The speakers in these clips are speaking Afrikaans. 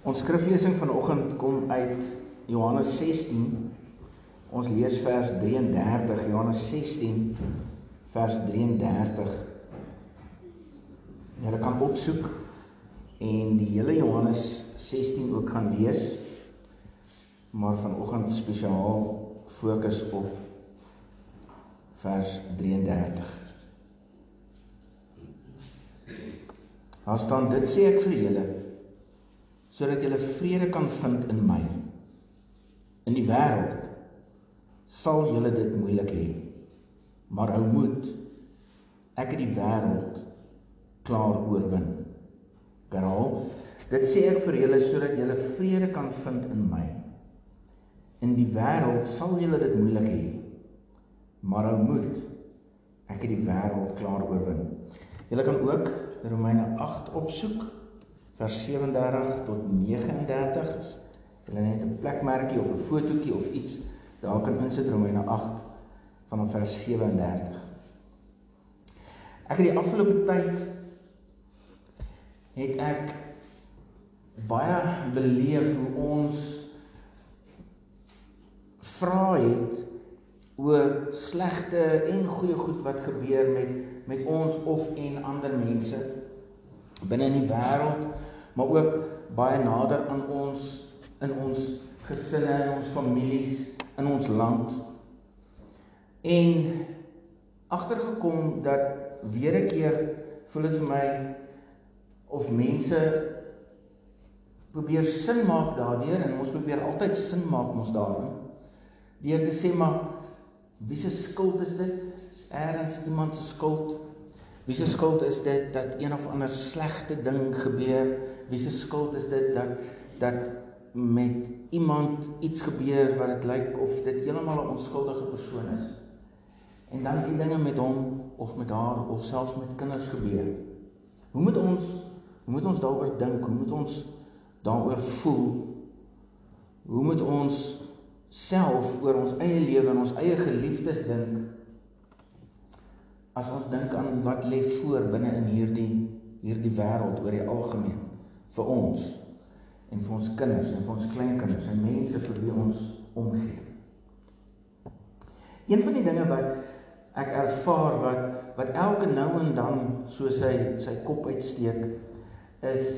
Ons skriflesing vanoggend kom uit Johannes 16. Ons lees vers 33, Johannes 16 vers 33. Jy kan opsoek en die hele Johannes 16 ook gaan lees. Maar vanoggend spesiaal fokus op vers 33. Daar staan dit sê ek vir julle sodat julle vrede kan vind in my. In die wêreld sal julle dit moeilik hê. Maar hou moed. Ek het die wêreld klaar oorwin. Herhaal, dit sê ek vir julle sodat julle vrede kan vind in my. In die wêreld sal julle dit moeilik hê. Maar hou moed. Ek het die wêreld klaar oorwin. Julle kan ook Romeine 8 opsoek vers 37 tot 39 is hulle net 'n plekmerkie of 'n fotootjie of iets. Daar kan insit Romeine 8 vanaf vers 37 Ek het die afgelope tyd het ek baie beleef hoe ons vra het oor slegte en goeie goed wat gebeur met met ons of en ander mense binne in die wêreld, maar ook baie nader aan ons in ons gesinne en ons families in ons land. En agtergekom dat weer 'n keer voel dit vir my of mense probeer sin maak daardeur en ons probeer altyd sin maak mos daarin. Deur te sê maar wie se skuld is dit? Is eers iemand se skuld? Wie se skuld is dit dat een of ander slegte ding gebeur? Wie se skuld is dit dat dat met iemand iets gebeur wat dit lyk of dit heeltemal 'n onskuldige persoon is? En dan die dinge met hom of met haar of selfs met kinders gebeur. Hoe moet ons hoe moet ons daaroor dink? Hoe moet ons daaroor voel? Hoe moet ons self oor ons eie lewe en ons eie geliefdes dink? As ons dink aan wat lê voor binne in hierdie hierdie wêreld oor die algemeen vir ons en vir ons kinders en vir ons kleinkinders en mense vir wie ons omgee. Een van die dinge wat ek ervaar wat wat elke nou en dan so sy sy kop uitsteek is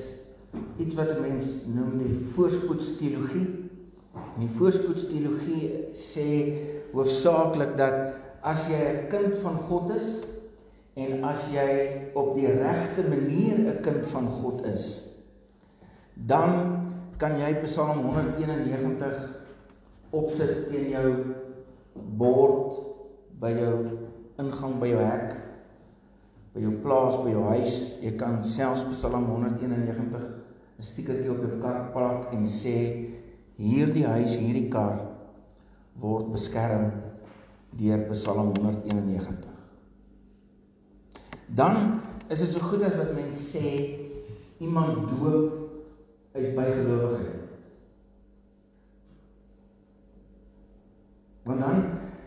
iets wat 'n mens noem die voorspoedsteologie. En die voorspoedsteologie sê hoofsaaklik dat as jy 'n kind van God is en as jy op die regte manier 'n kind van God is, dan kan jy Psalm 191 opsit teen jou bord by jou ingang by jou hek by jou plaas by jou huis. Jy kan selfs Psalm 191 'n stiekertjie op jou kar plak en sê hierdie huis hierdie kar word beskerm deur Psalm 191. Dan is dit so goed as wat mense sê iemand doop uit bygelowigheid. Want dan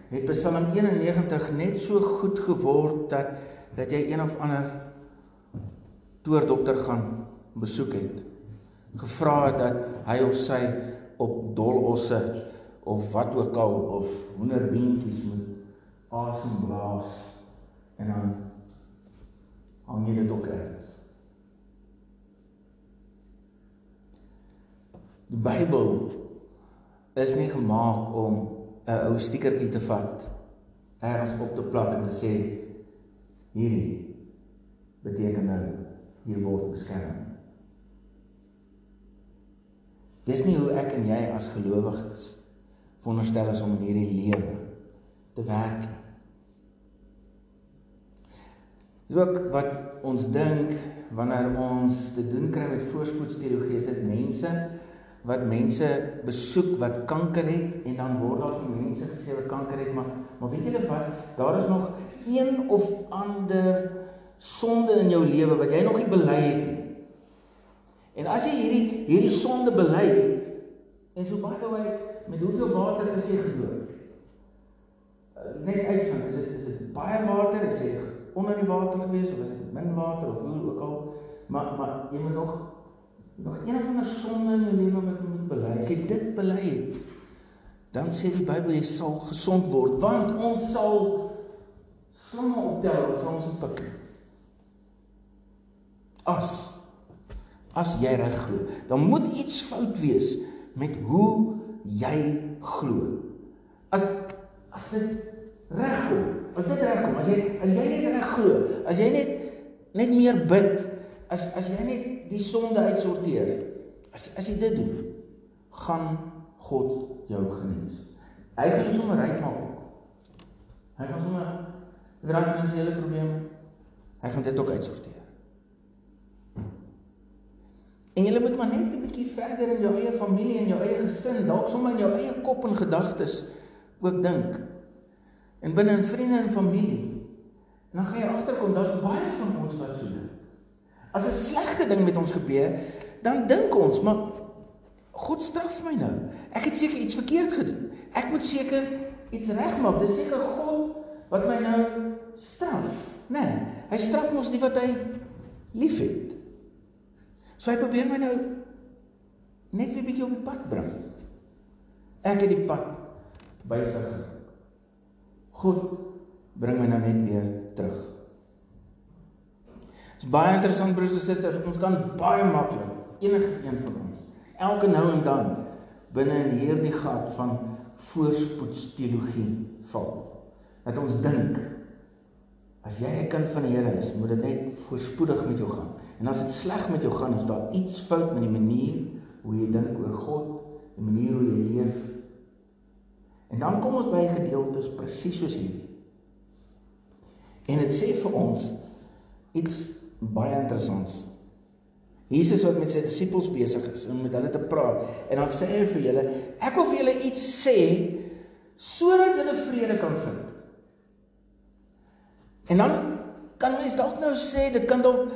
het Psalm 91 net so goed geword dat dat jy een of ander toordokter gaan besoek het. Gevra het dat hy of sy op dolosse of wat ook al of hoenderbeentjies moet asem blaas en dan hang jy dit ook ergens. Die Bybel is nie gemaak om 'n ou stiekertjie te vat, ergens op te plak en te sê hierdie beteken nou hier word beskerm. Dis nie hoe ek en jy as gelowiges veronderstel is om in hierdie lewe te werk nie. Dis ook wat ons dink wanneer ons te doen kry met voorspoedsteologie, is dit mense wat mense besoek wat kanker het en dan word daar vir mense gesê wat kanker het, maar maar weet julle wat, daar is nog een of ander sonde in jou lewe wat jy nog nie bely het nie. En as jy hierdie hierdie sonde bely het en so baie hoe met hoeveel water is jy gedoop? Net uitvind, is dit is dit baie water, is jy onder die water gewees of was dit min water of hoe ook al maar maar jy moet nog nog een van sonde in jou lewe wat jy moet bely. As jy dit bely het, dan sê die Bybel jy sal gesond word, want ons sal somme optel as ons pik. As as jy reg glo, dan moet iets fout wees met hoe jy glo. As as dit reg kom, as dit reg kom, as jy as jy net reg glo, as jy net net meer bid, as as jy net die sonde uitsorteer, as as jy dit doen, gaan God jou genees. Hy gaan jou sommer reg maak. Hy gaan sommer dra finansiële probleme. Hy gaan dit ook uitsorteer. En jy moet maar net 'n bietjie verder in jou eie familie en jou eie gesin, dalk sommer in jou eie kop en gedagtes ook dink. En binne in vriende en familie. En dan gaan jy agterkom daar's baie van ons wat so dink. As 'n slegte ding met ons gebeur, dan dink ons, maar God straf my nou. Ek het seker iets verkeerd gedoen. Ek moet seker iets regmaak. Dis seker God wat my nou straf. Nee, hy straf mos die wat hy liefhet. So hy probeer my nou net weer bietjie op die pad bring. Ek het die pad geraak. God bring my nou net weer terug. Dit is baie interessant broers en susters, ons kan baie maklik enige een van ons elke nou en dan binne in hierdie gat van voorspoedsteologie val. Dat ons dink as jy 'n kind van die Here is, moet dit net voorspoedig met jou gaan. En as dit sleg met jou gaan, is daar iets fout met die manier hoe jy dink oor God, die manier hoe jy leef. En dan kom ons by gedeeltes presies soos hierdie. En dit sê vir ons iets baie interessants. Jesus wat met sy disippels besig is om met hulle te praat en dan sê hy vir julle, ek wil vir julle iets sê sodat julle vrede kan vind. En dan kan mens dalk nou sê dit kan dalk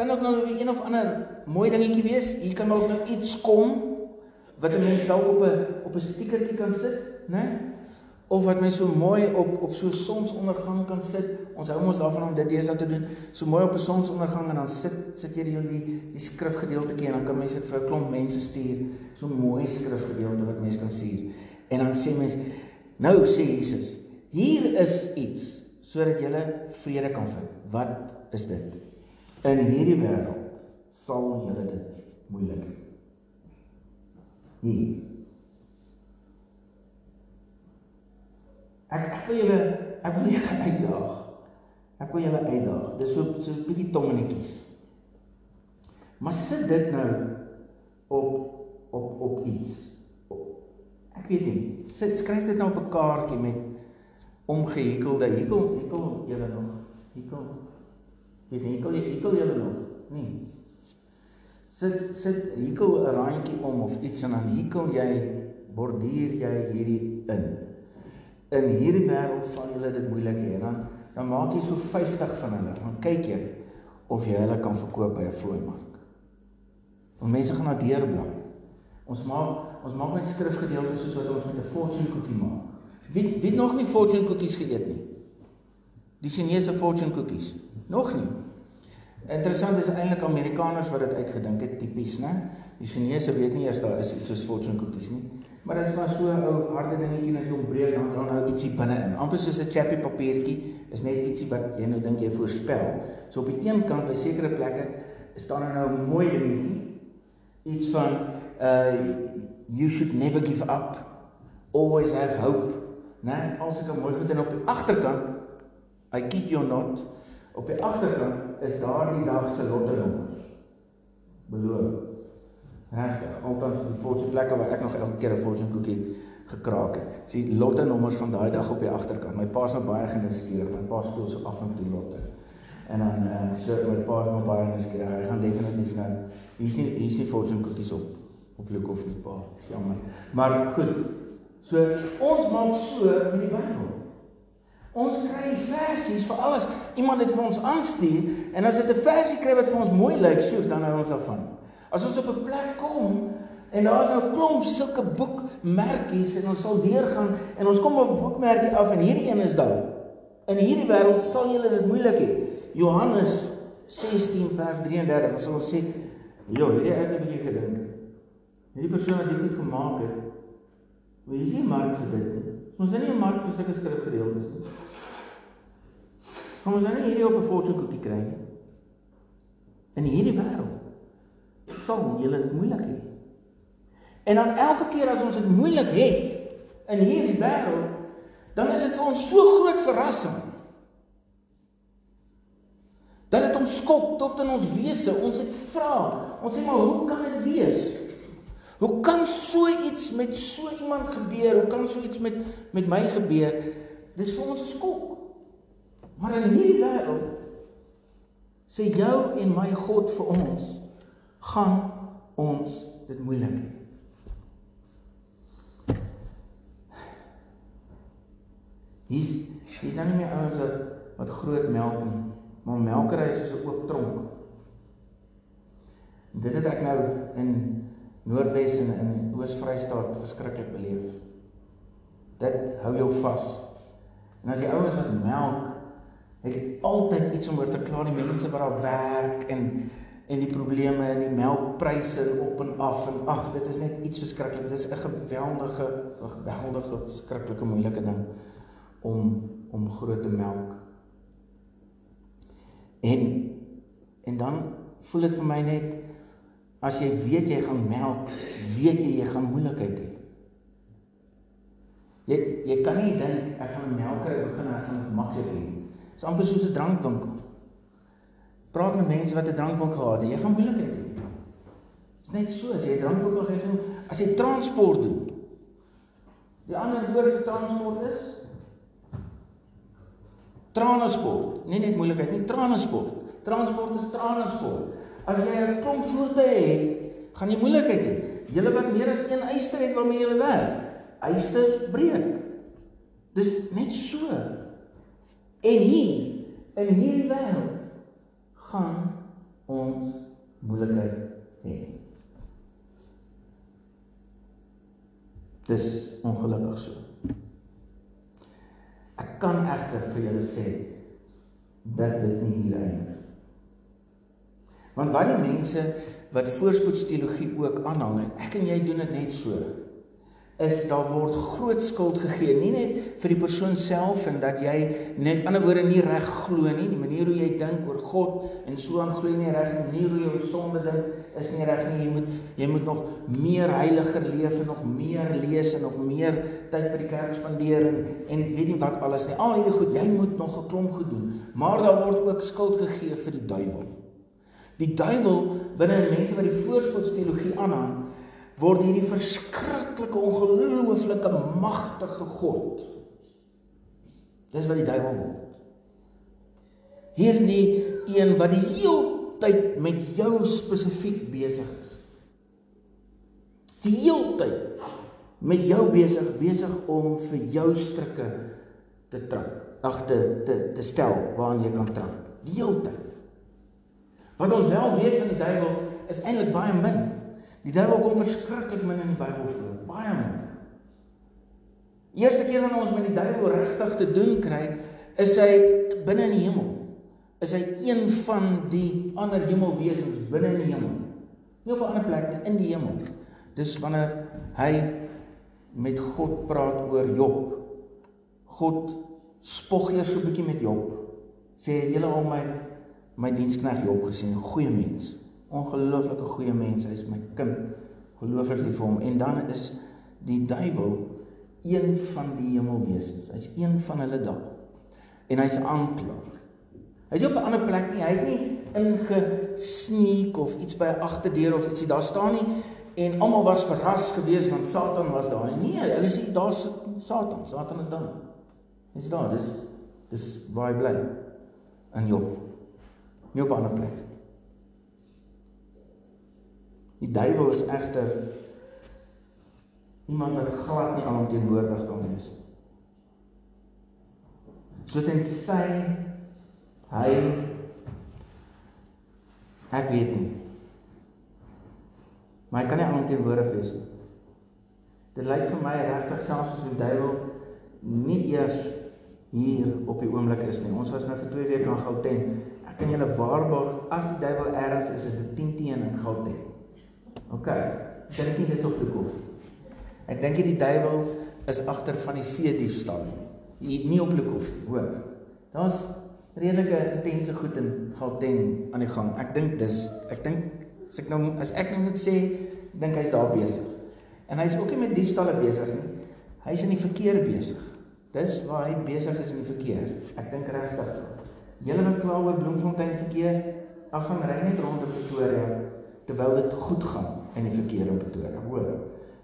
kan ook nou een of ander mooi dingetjie wees. Hier kan ook nou iets kom wat 'n mens dalk op 'n op 'n stiekertjie kan sit, né? Of wat mens so mooi op op so sonsondergang kan sit. Ons hou ons daarvan om dit deesdae te doen. So mooi op 'n sonsondergang en dan sit sit jy die die, die skrifgedeeltetjie en dan kan mense dit vir 'n klomp mense stuur. So mooi skrifgedeelte wat mense kan stuur. En dan sê mense, nou sê Jesus, hier is iets sodat jy vrede kan vind. Wat is dit? In hierdie wêreld sal julle dit moeilik hê. Nee. Ek ek wil julle ek wil julle uitdaag. Ek wil julle uitdaag. Dis so so 'n bietjie tongenetjies. Maar sit dit nou op op op iets. Ek weet nie. Sit skryf dit nou op 'n kaartjie met omgehekelde hekel hekel julle nog. Hekel Jy, hekel jy hekel jy nog? Nee. Sit sit hekel 'n randjie om of iets en dan hekel jy borduur jy hierdie in. In hierdie wêreld sal jy dit moeilik hê. Dan dan maak jy so 50 van hulle. Dan kyk jy of jy hulle kan verkoop by 'n vloeimark. Want mense gaan na deur blaai. Ons maak ons maak net skrifgedeeltes soos wat ons met 'n fortune cookie maak. Wie wie nog nie fortune cookies geëet nie? Die Chinese fortune cookies. Nog nie. Interessant is eintlik Amerikaners wat dit uitgedink het tipies, né? Die Chinese weet nie eers daar is iets soos fortune cookies nie. Maar dit is maar so 'n ou harde dingetjie as jy hom breek dan dan nou ietsie binne-in. Amper soos 'n chappie papiertjie is net ietsie wat jy nou dink jy voorspel. So op die een kant by sekere plekke staan er nou 'n mooi dingetjie. Iets van uh you should never give up. Always have hope. Né? Als ek 'n mooi goed en op die agterkant I keep your not Op die agterkant is daardie dag se lottenommers. Beloof. Regtig, altyd die fortune plekke waar ek nog elke keer 'n fortune koekie gekraak het. Sien lottenommers van daai dag op die agterkant. My pa's nou baie genuuskierig. My pa speel so af en toe lotte. En dan uh, so my pa het my baie genuuskierig. Hy gaan definitief nou hier's nie hier's nie fortune koekies op op jou koffie pa. Jammer. Maar goed. So ons maak so met die Bybel. Ons kry versies vir alles. Iemand het vir ons aanstuur en as dit 'n versie kry wat vir ons mooi lyk, sjoe, dan hou ons daarvan. As ons op 'n plek kom en daar's nou 'n klomp sulke boekmerkies en ons sal deurgaan en ons kom op 'n boekmerkie af en hierdie een is daar. In hierdie wêreld sal julle dit moeilik hê. Johannes 16 vers 33 sal ons sê, "Jo, hierdie het 'n bietjie gedink. Hierdie persoon wat dit goed gemaak het, wie is nie mark vir dit nie. Ons is nie 'n mark vir sulke skrifgedeeltes nie. Kom ons nie hierdie op 'n fortune cookie kry nie. In hierdie wêreld sal jy dit moeilik hê. En dan elke keer as ons dit moeilik het in hierdie wêreld, dan is dit vir ons so groot verrassing. Dat dit ons skok tot in ons wese. Ons het vra. Ons sê maar hoe kan dit wees? Hoe kan so iets met so iemand gebeur? Hoe kan so iets met met my gebeur? Dis vir ons 'n skok. Maar in hierdie wêreld sê jou en my God vir ons gaan ons dit moeilik. Hier's hier's nou nie meer ouens wat wat groot melk nie, maar melkery is so 'n oop tronk. Dit het ek nou in Noordwes en in Oos-Vrystaat verskriklik beleef. Dit hou jou vas. En as die ouens wat melk het altyd iets om oor te kla die mense wat daar werk en en die probleme en die melkpryse op en af en ag dit is net iets verskriklik dit is 'n geweldige geweldige verskriklike moeilike ding om om groot te melk en en dan voel dit vir my net as jy weet jy gaan melk weet jy jy gaan moeilikheid hê jy jy kan nie dink ek gaan 'n melkery begin ek gaan maklik hê is amper soos 'n drankwinkel. Praat met mense wat 'n drankwinkel gehad het, jy gaan moeilikheid hê. Dis net so as jy 'n drankwinkel gaan as jy transport doen. Die ander woord vir transport is transport. Nie net moeilikheid nie, transport. Transport is transport. As jy 'n klomp voertuie het, gaan jy moeilikheid hê. Julle wat meer as een eyster het waarmee jy werk, eisters breek. Dis net so. En hier in hierdie wêreld gaan ons moeilikheid hê. Dis ongelukkig so. Ek kan egter vir julle sê dat dit nie hier eindig. Want wat die mense wat voorspoedsteologie ook aanhang, ek en jy doen dit net so is daar word groot skuld gegee nie net vir die persoon self en dat jy net ander woorde nie reg glo nie die manier hoe jy dink oor God en so aan glo nie reg die manier hoe jy oor sonde dink is nie reg nie jy moet jy moet nog meer heiliger leef en nog meer lees en nog meer tyd by die kerk spandeer en, en weet nie wat alles nie. Al hierdie goed jy moet nog 'n klomp goed doen maar daar word ook skuld gegee vir die duiwel die duiwel binne mense wat die voorspoedsteologie aanhang word hierdie verskriklike ongelooflike magtige God. Dis wat die duiwel word. Hierdie een wat die heeltyd met jou spesifiek besig is. Die heeltyd met jou besig besig om vir jou strikke te trap. Ag te te te stel waaraan jy kan trap. Die heeltyd. Wat ons wel weet van die duiwel is eintlik baie min. Die duiwel kom verskriklik min in die Bybel voor, baie min. Eerste keer wanneer ons met die duiwel regtig te doen kry, is hy binne in die hemel. Is hy een van die ander hemelwesens binne in die hemel. Nie op 'n ander plek nie, in die hemel. Dis wanneer hy met God praat oor Job. God spog eers so 'n bietjie met Job. Sê julle al my my dienskneg Job gesien, goeie mens ongelooflike goeie mens, hy is my kind. Geloofers lief vir hom en dan is die duiwel een van die hemelwesens. Hy's een van hulle daar. En hy's aanklaer. Hy's op 'n ander plek nie. Hy het nie ingesneek of iets by 'n agterdeur of ietsie daar staan nie en almal was verras geweest want Satan was daar. Nee, hulle sê daar sit Satan. Satan is daar. Hy's daar. Dis dis waar hy bly in Job. Nie op 'n ander plek. Die duiwel is egter iemand wat glad nie alomteenwoordig kan wees nie. So sê hy ek weet nie. Maar hy kan nie alomteenwoordig wees nie. Dit lyk vir my regtig selfs as die duiwel nie eers hier op die oomblik is nie. Ons was nou vir 2 weke in Gauteng. Ek kan julle waarborg as die duiwel ergens is, is dit 10 teen in Gauteng. OK. dink nie dis op die kof. Ek dink die duiwel is agter van die vee diefstal. Nie op die kof, hoor. Daar's redelike intense goed in Gauteng aan die gang. Ek dink dis ek dink as ek nou as ek nou moet sê, dink hy's daar besig. En hy's ook nie met diefstalle besig nie. Hy's in die verkeer besig. Dis waar hy besig is in die verkeer. Ek dink regtig. Julle wat kla oor Bloemfontein verkeer, ag gaan ry net rond op Pretoria terwyl dit goed gaan in die verkeer op Pretoria. Hoor.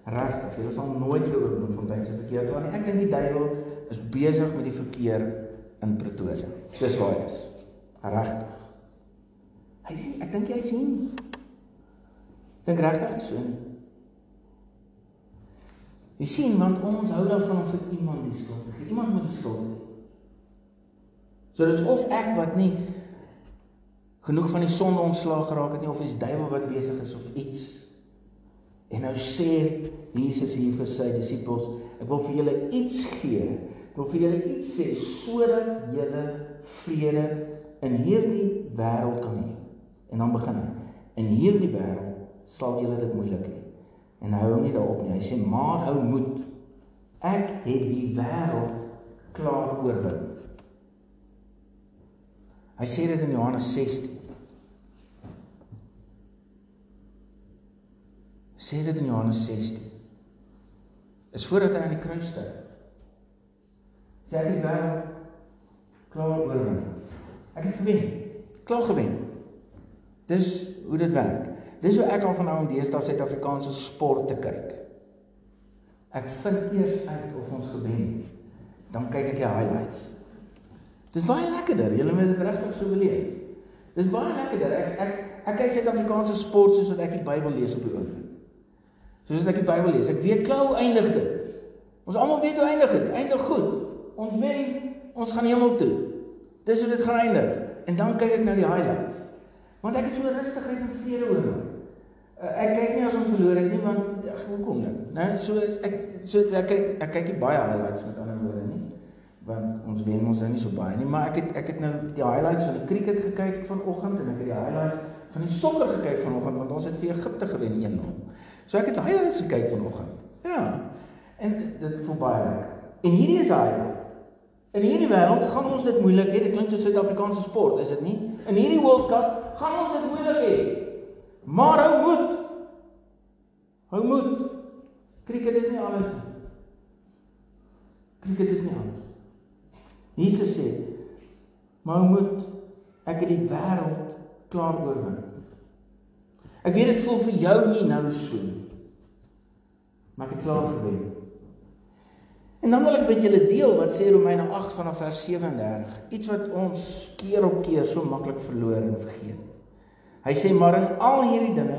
Regtig, jy sal nooit oor Bloemfontein se verkeer kla nie. Ek dink die duiwel is besig met die verkeer in Pretoria. Dis waar hy is. Regtig. Hy sien, ek dink hy sien. Dink regtig so nie. Jy sien want ons hou daarvan om vir iemand die skuld te gee. Iemand moet die skuld hê. So dit is of ek wat nie genoeg van die sonde ontslaag geraak het nie of is die duiwel wat besig is of iets. En nou sê Jesus hier vir sy disippels, ek wil vir julle iets gee. Ek wil vir julle iets sê sodat julle vrede in hierdie wêreld kan hê. En dan begin hy. In hierdie wêreld sal julle dit moeilik hê. En hou nie daarop nie. Hy sê maar hou moed. Ek het die wêreld klaar oorwin. Hy sê dit in Johannes 16. Sê dit in Johannes 16. Is voordat hy aan die kruis sterf. Sê hy die wêreld klaar oorwin. Ek het gewen. Klaar gewen. Dis hoe dit werk. Dis hoe ek al van nou aan deesdae Suid-Afrikaanse sport te kyk. Ek vind eers uit of ons gewen het. Dan kyk ek die highlights. Dis baie lekkerder. Julle moet dit regtig so beleef. Dis baie lekkerder. Ek ek ek kyk Suid-Afrikaanse sport soos wat ek die Bybel lees op die oomblik. Soos wat ek die Bybel lees. Ek weet klou eindig dit. Ons almal weet hoe eindig dit. Eindig goed. Ons wen. Ons gaan hemel toe. Dis hoe dit gaan eindig. En dan kyk ek na die highlights. Want ek het so rustigheid en vrede oor my. Uh, ek kyk nie as ons verloor het nie want ag hoekom nou? Né? So ek so ek kyk ek kyk nie baie highlights met ander woorde nie. Want ons wen ons nou nie so baie nie, maar ek het ek het nou die highlights van die cricket gekyk vanoggend en ek het die highlights van die sokker gekyk vanoggend want ons het vir Egipte gewen 1-0. So ek het highlights gekyk vanoggend. Ja. En dit voel baie lekker. En hierdie is hy. In hierdie wêreld gaan ons dit moeilik hê. Dit klink so Suid-Afrikaanse sport, is dit nie? In hierdie World Cup gaan ons dit moeilik hê. Maar hou moed. Hou moed. Kriket is nie alles nie. Kriket is nie alles. Jesus sê: "Maar hou moed. Ek die wêreld klaar oorwin." Ek weet dit voel vir jou nie nou so nie. Maar ek het klaar gewen. En dan wil ek met julle deel wat sê Romeine 8 vanaf vers 37, iets wat ons keer op keer so maklik verloor en vergeet. Hy sê maar in al hierdie dinge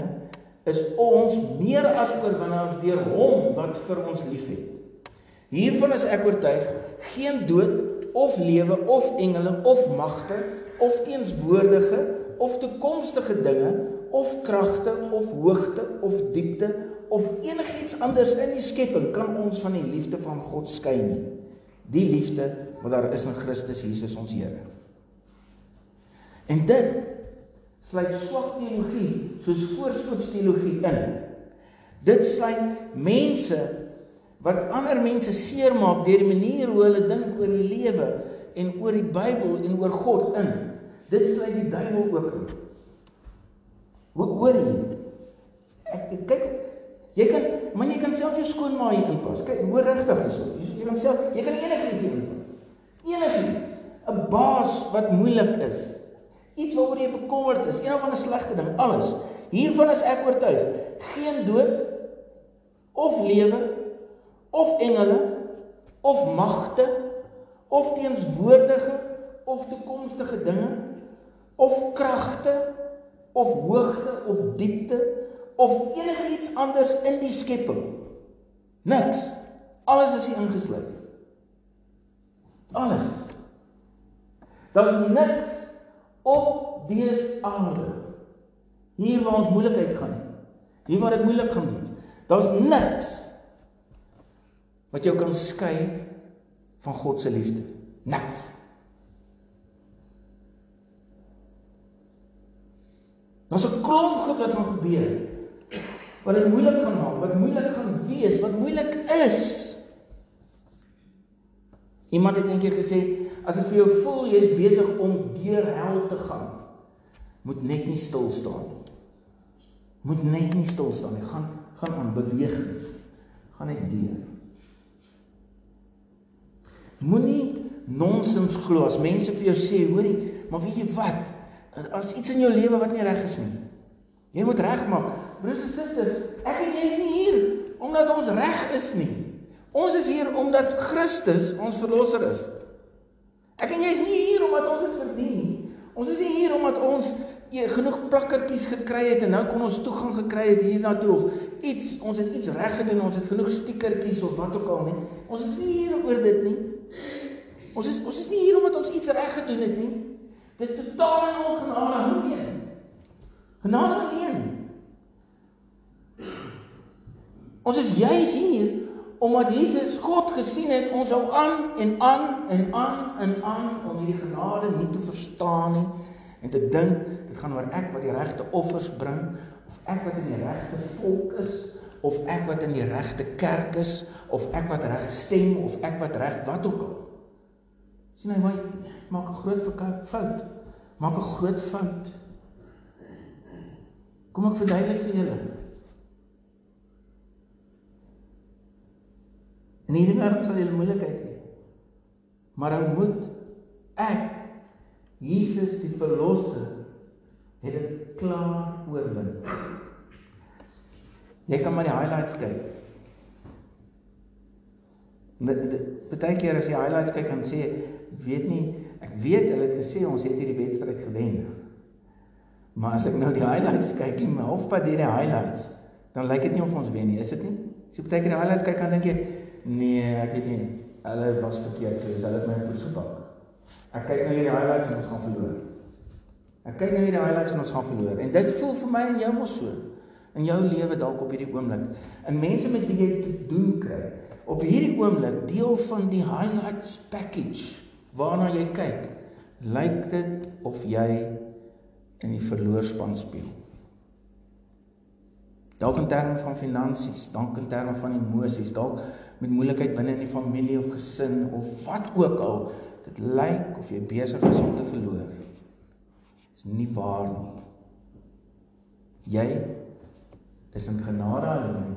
is ons meer as oorwinnaars deur hom wat vir ons liefhet. Hiervan is ek oortuig, geen dood of lewe of engele of magte of teenswoordige of toekomstige dinge of kragte of hoogte of diepte of enigiets anders in die skepping kan ons van die liefde van God skei nie. Die liefde wat daar is in Christus Jesus ons Here. En dit sluit swak teologie soos voorspoedsteologie in. Dit sluit mense wat ander mense seermaak deur die manier hoe hulle dink oor die lewe en oor die Bybel en oor God in. Dit sluit die duiwel ook in. Hoe hoor jy? Ek, ek kyk jy kan man jy kan self jou skoonmaai inpas. Kyk, hoor regtig hierso. Jy kan self jy kan enigiets inpas. Enigiets. 'n Baas wat moeilik is Iets waaroor jy bekommerd is, een of ander slegte ding, alles. Hiervan is ek oortuig. Geen dood of lewe of engele of magte of teenswoordige of toekomstige dinge of kragte of hoogte of diepte of enigiets anders in die skepping. Niks. Alles is hier ingesluit. Alles. Daar's niks op dese aarde. Hier waar ons moeilikheid gaan hê. Hier waar dit moeilik gaan wees. Daar's niks wat jou kan skei van God se liefde. Niks. Daar's 'n klomp goed wat gaan gebeur wat dit moeilik gaan maak, wat moeilik gaan wees, wat moeilik is. Iemand het eendag gesê, as dit vir jou voel jy is besig om deur hel te gaan, moet net nie stil staan nie. Moet net nie stil staan nie. Gaan gaan aan beweeg. Gaan net deur. Moenie nonsens glo as mense vir jou sê, hoorie, maar weet jy wat? As iets in jou lewe wat nie reg is nie. Jy moet regmaak. Broers en susters, ek en jy is nie hier omdat ons reg is nie. Ons is hier omdat Christus ons verlosser is. Ek en jy is nie hier omdat ons dit verdien nie. Ons is nie hier omdat ons genoeg plakkertjies gekry het en nou kon ons toegang gekry het hiernatoe of iets ons het iets reg gedoen, ons het genoeg stiekertjies of wat ook al nie. Ons is nie hier oor dit nie. Ons is ons is nie hier omdat ons iets reg gedoen het nie. Dis totaal en al genade alleen. Genade alleen. Ons is juis hier omdat Jesus God gesien het ons hou aan en aan en aan en aan om hierdie genade nie te verstaan nie en te dink dit gaan oor ek wat die regte offers bring of ek wat in die regte volk is of ek wat in die regte kerk is of ek wat reg stem of ek wat reg wat ook al. Sien hy maak 'n groot fout. Maak 'n groot fout. Kom ek verduidelik vir julle. In hierdie wêreld sal jy moeilikheid hê. Maar dan moet ek Jesus die verlosser het dit klaar oorwin. Jy kan maar die highlights kyk. Baie keer as jy highlights kyk en sê weet nie, ek weet hulle het gesê ons het hierdie wedstryd gewen. Maar as ek nou die highlights kyk, en halfpad deur die highlights, dan lyk dit nie of ons wen nie, is dit nie? As jy baie keer die highlights kyk, dan dink jy Nee, ek weet nie. Hulle was verkeerd. Hulle het my poets gepak. Ek kyk nou hierdie highlights en ons gaan verloor. Ek kyk nou hierdie highlights en ons gaan verloor. En dit voel vir my en jou mos so. In jou lewe dalk op hierdie oomblik. En mense met wie jy te doen kry. Op hierdie oomblik deel van die highlights package waarna jy kyk, lyk dit of jy in die verloorspan speel. Dalk in terme van finansies, dalk in terme van emosies, dalk met moeilikheid binne in die familie of gesin of wat ook al, dit lyk of jy besig is om te verloor. Dis nie waar nie. Jy is in genade alleen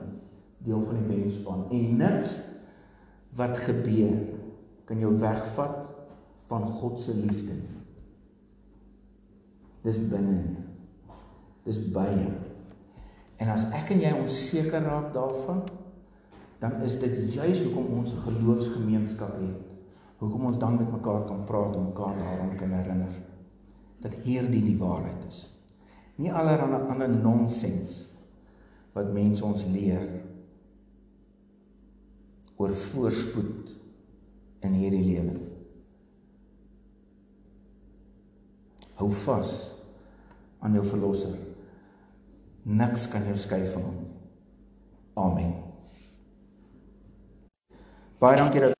deel van die wenspan en niks wat gebeur kan jou wegvat van God se liefde. Dis binne. Dis by jou. En as ek en jy onseker raak daarvan, dan is dit juis hoekom ons 'n geloofsgemeenskap het. Hoekom ons dan met mekaar kan praat en mekaar daaraan kan herinner dat hierdie die waarheid is. Nie allerlei ander nonsens wat mense ons leer oor voorspoed in hierdie lewe. Hou vas aan jou verlosser. Niks kan jou skei van hom. Amen. Baie dankie dat